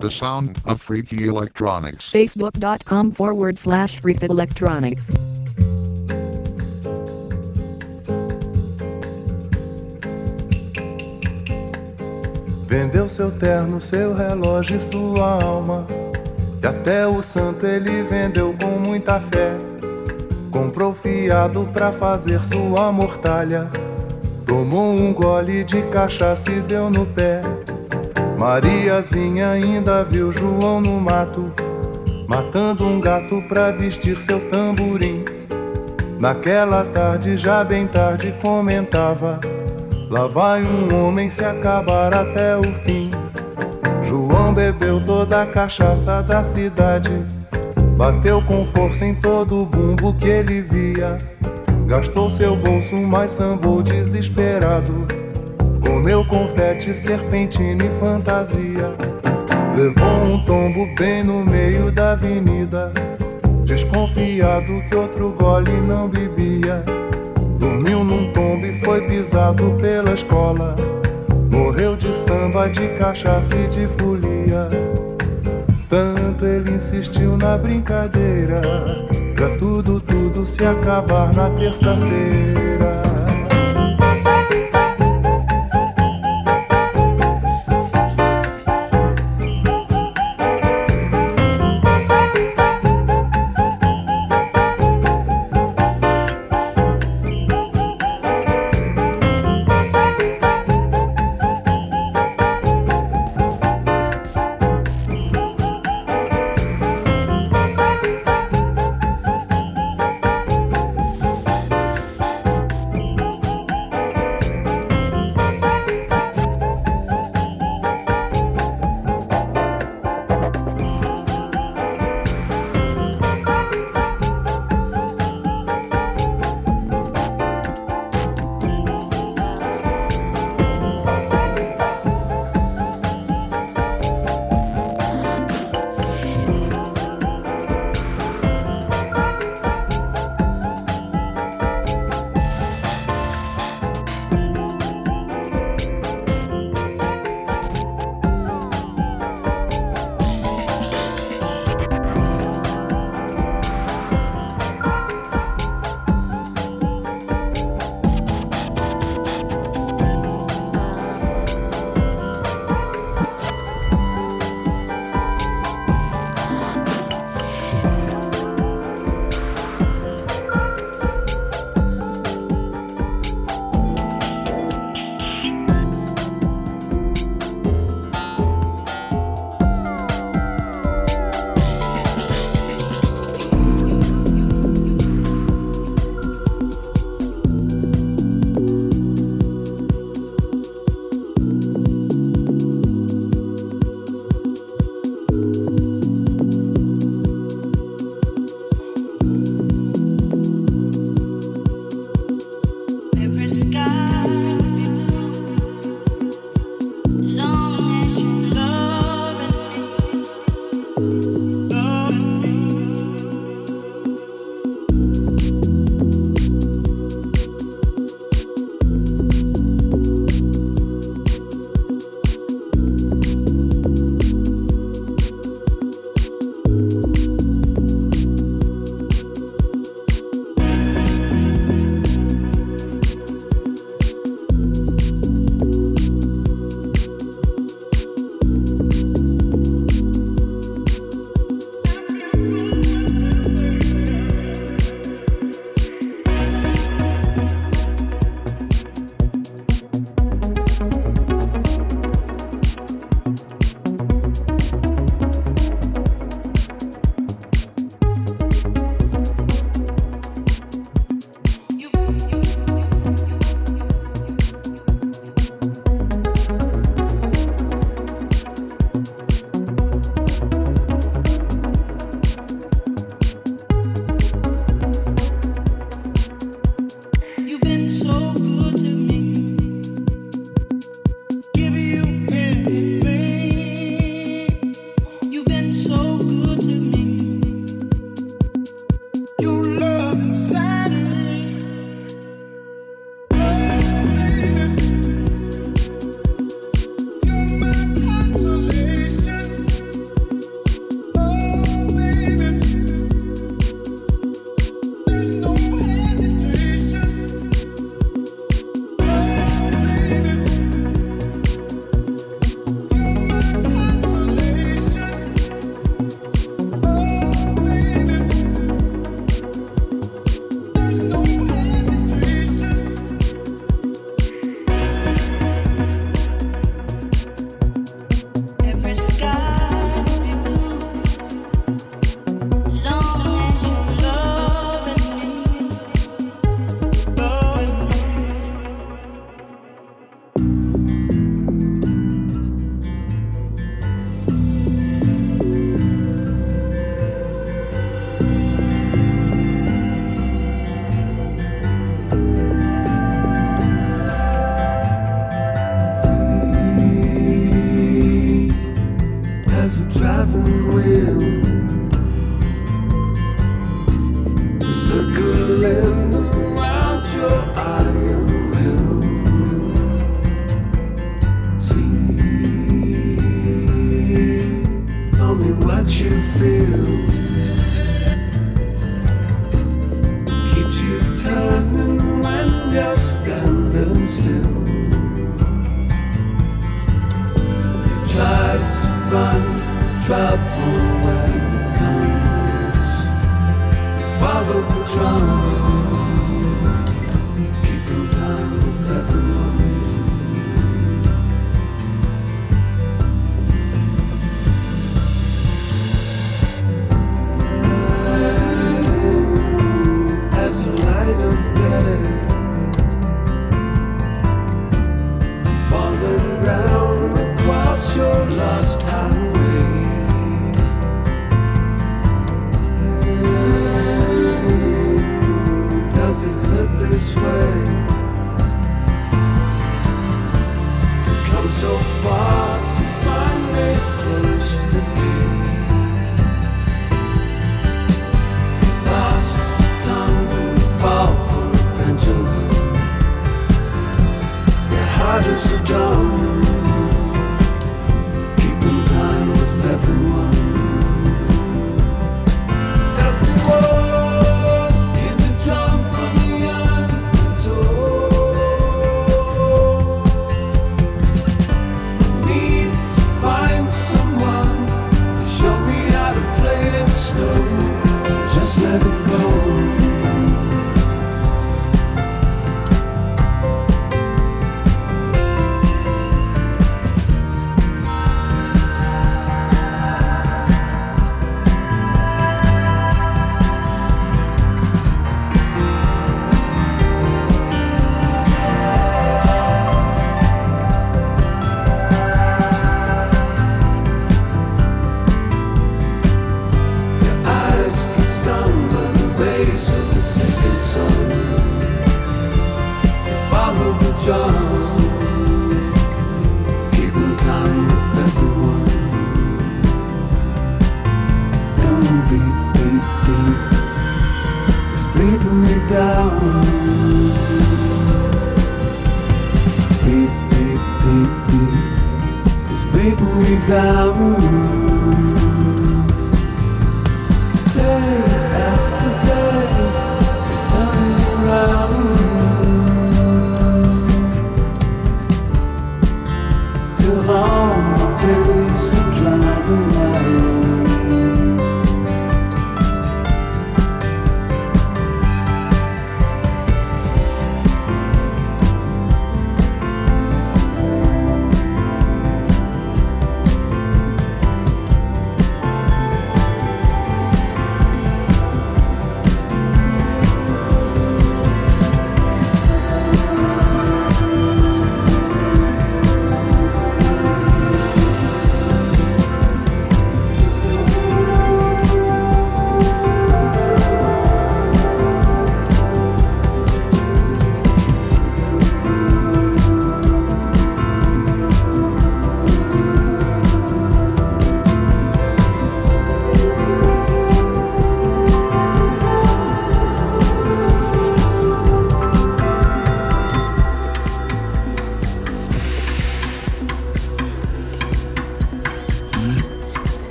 The sound of freaky electronics. Facebook.com forward slash freaky electronics. Vendeu seu terno, seu relógio e sua alma. E até o santo ele vendeu com muita fé. Comprou fiado pra fazer sua mortalha. Tomou um gole de cachaça e deu no pé. Mariazinha ainda viu João no mato, matando um gato pra vestir seu tamborim. Naquela tarde, já bem tarde, comentava. Lá vai um homem se acabar até o fim. João bebeu toda a cachaça da cidade. Bateu com força em todo o bumbo que ele via. Gastou seu bolso, mas sambou desesperado. Comeu confete, serpentina e fantasia. Levou um tombo bem no meio da avenida. Desconfiado que outro gole não bebia. Dormiu num tombo e foi pisado pela escola. Morreu de samba, de cachaça e de folia. Tanto ele insistiu na brincadeira. Pra tudo, tudo se acabar na terça-feira. the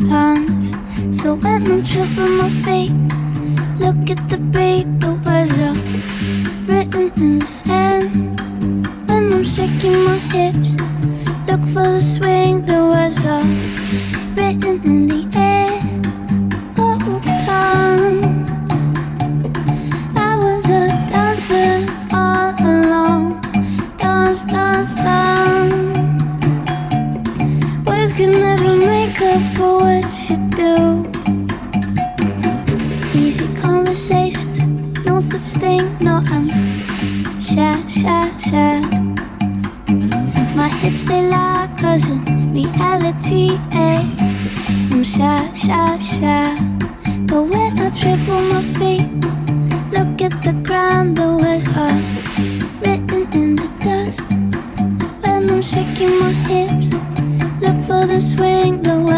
times. So when I'm tripping my feet, look at the beat. know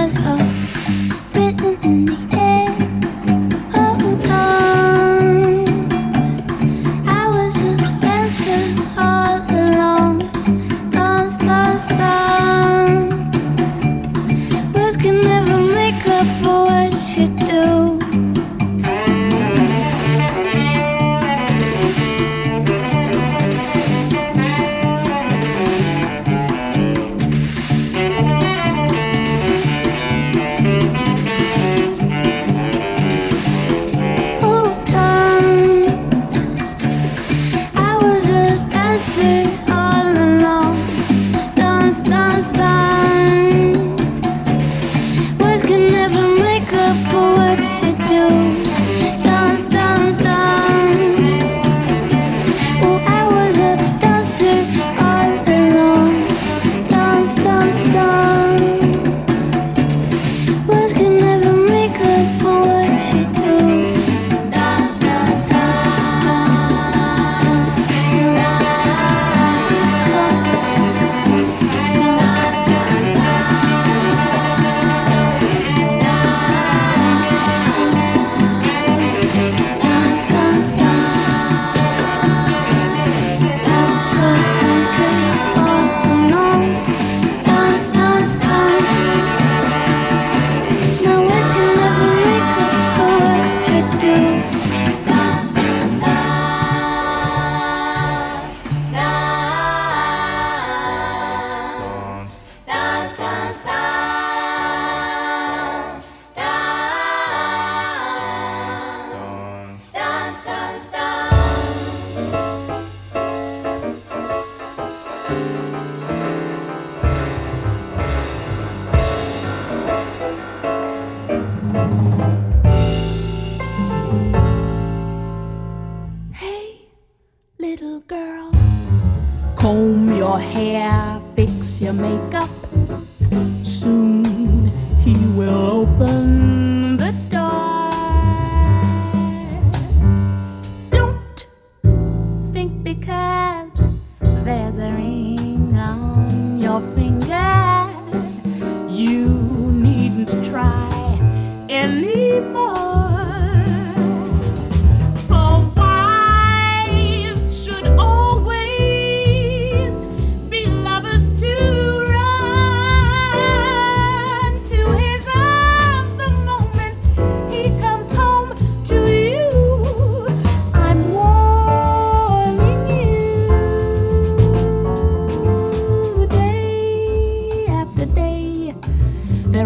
Jamaica.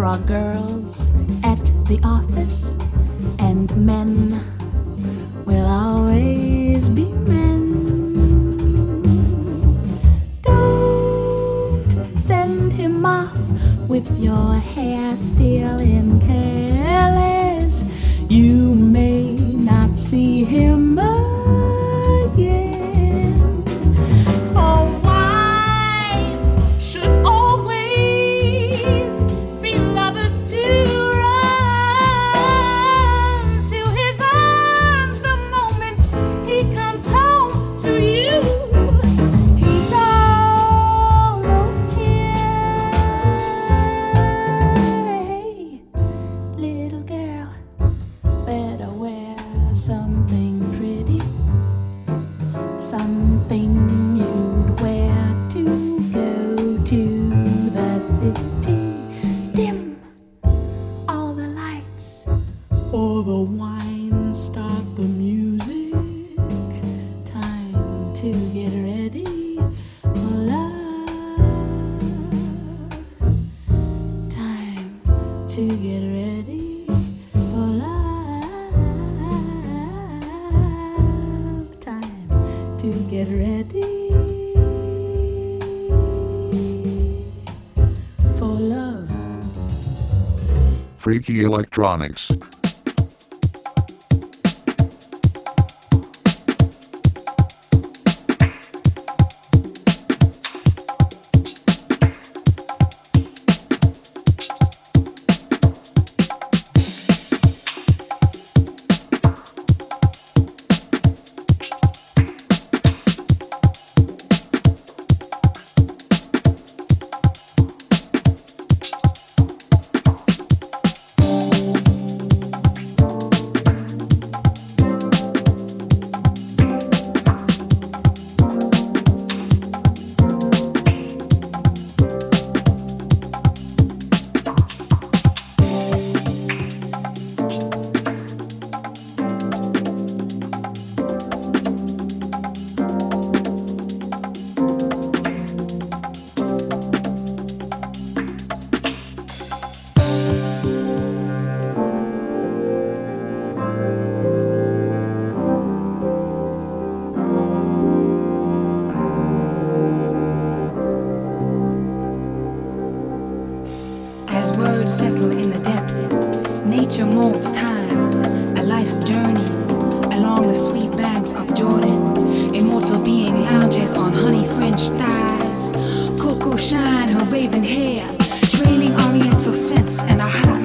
are girls at the office, and men will always be men. Don't send him off with your hair still in careless. You may not see him spring. Reiki Electronics. banks of Jordan. Immortal being lounges on honey French thighs. Coco shine her raven hair, training oriental scents and a high.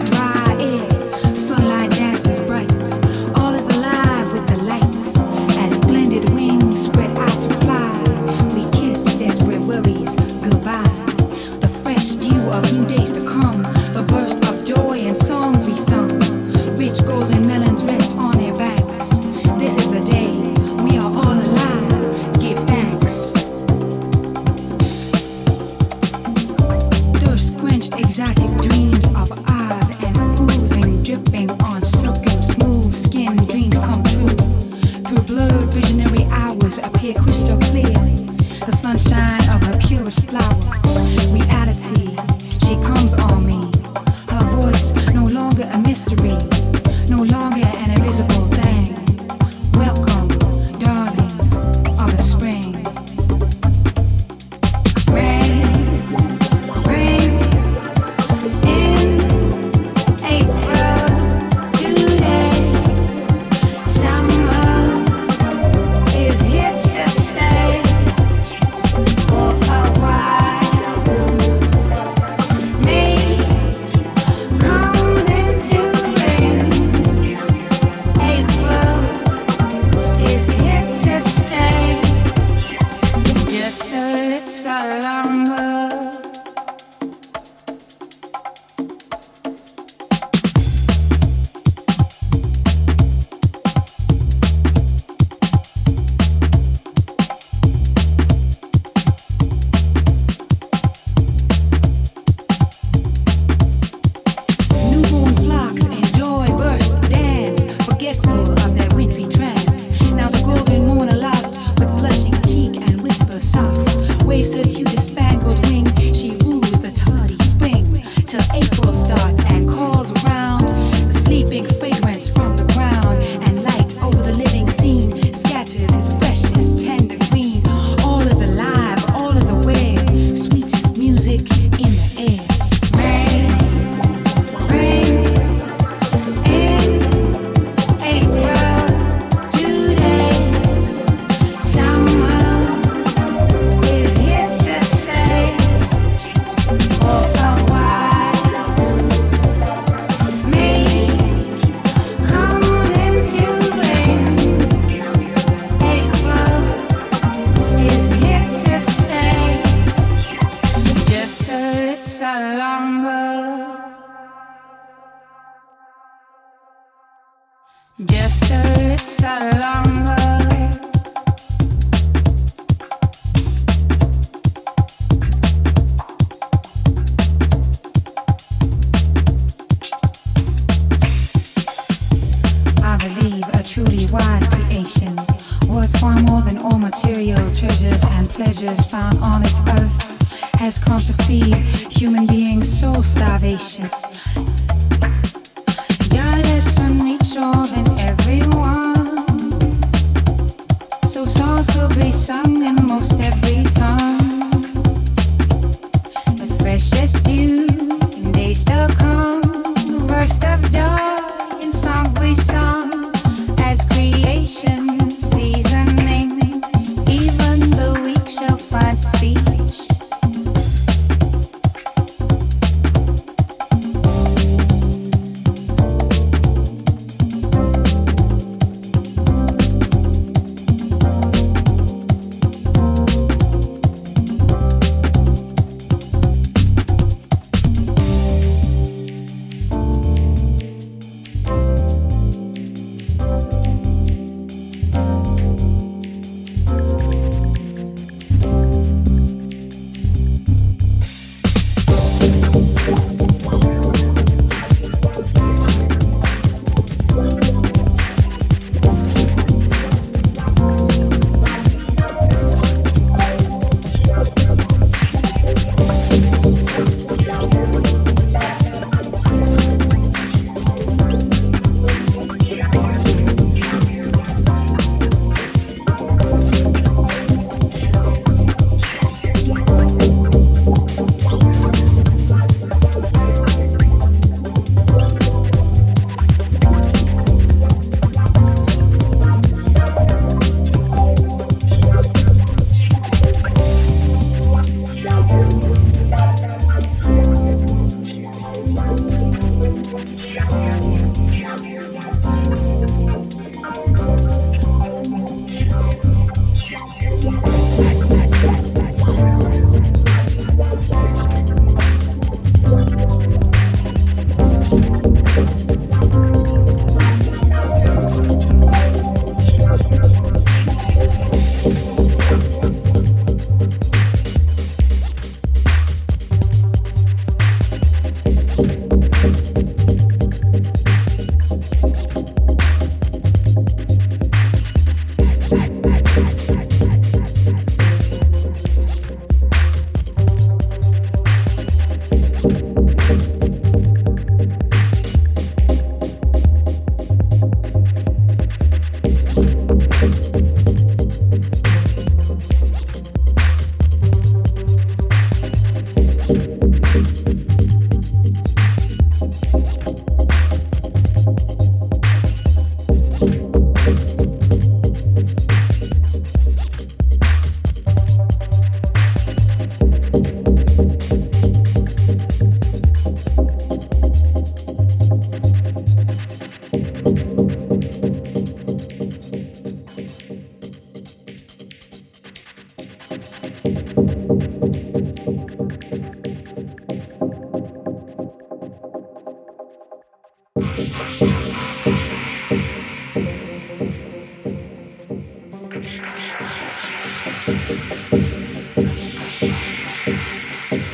Just a little longer.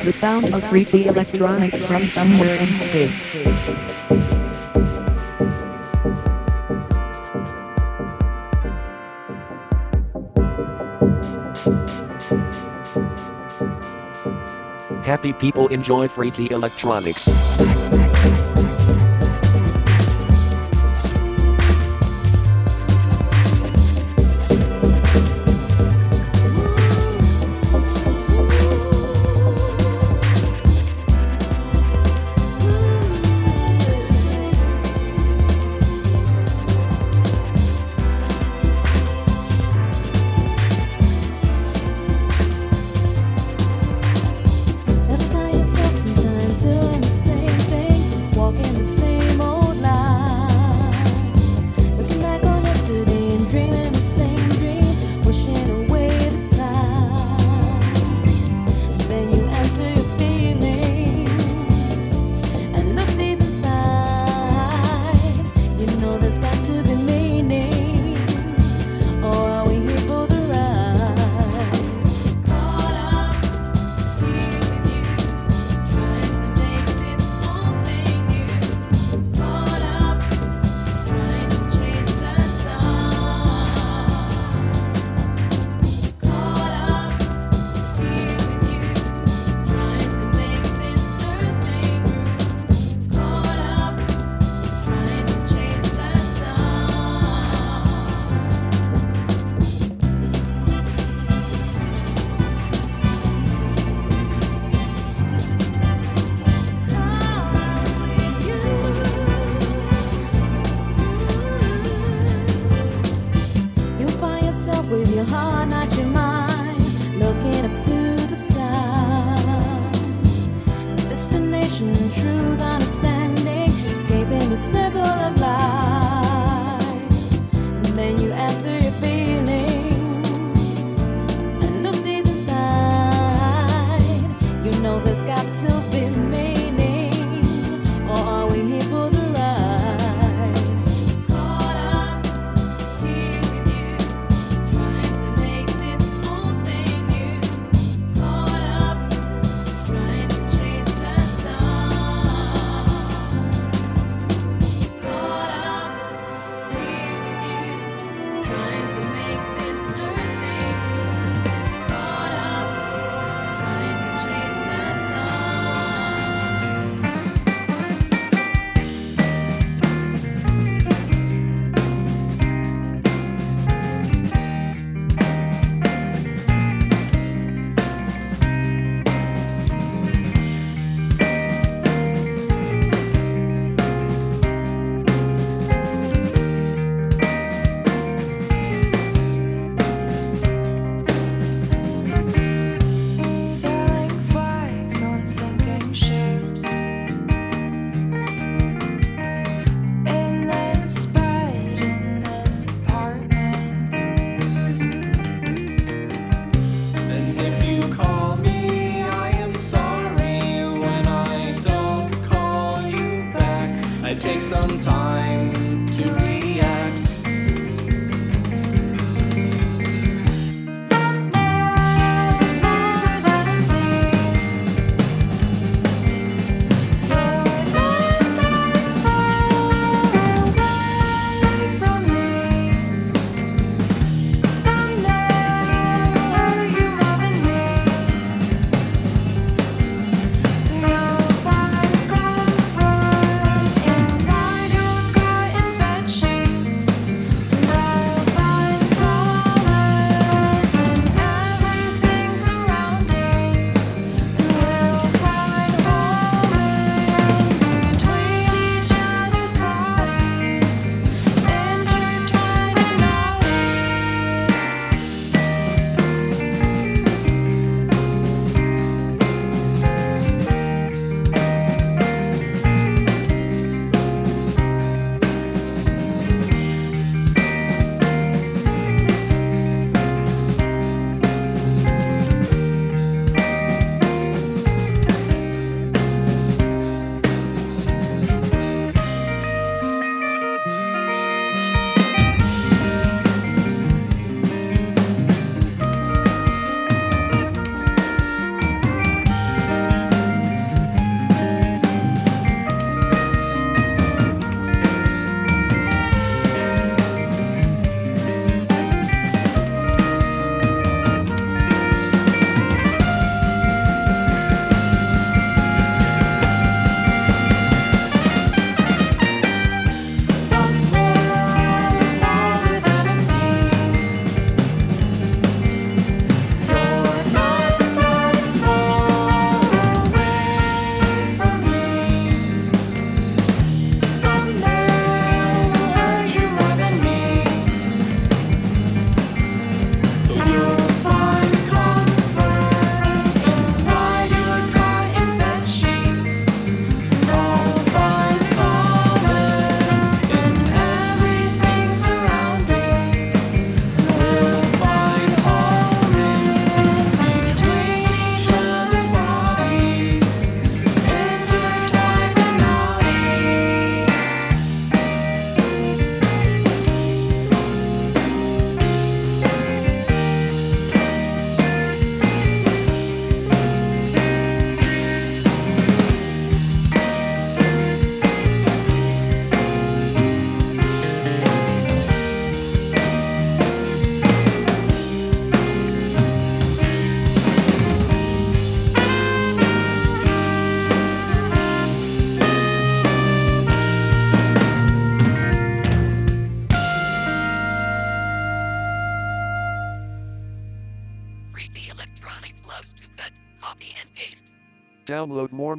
the sound of freaky electronics from somewhere in space. Happy people enjoy freaky electronics.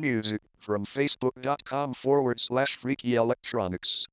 Music from facebook.com forward slash freaky electronics.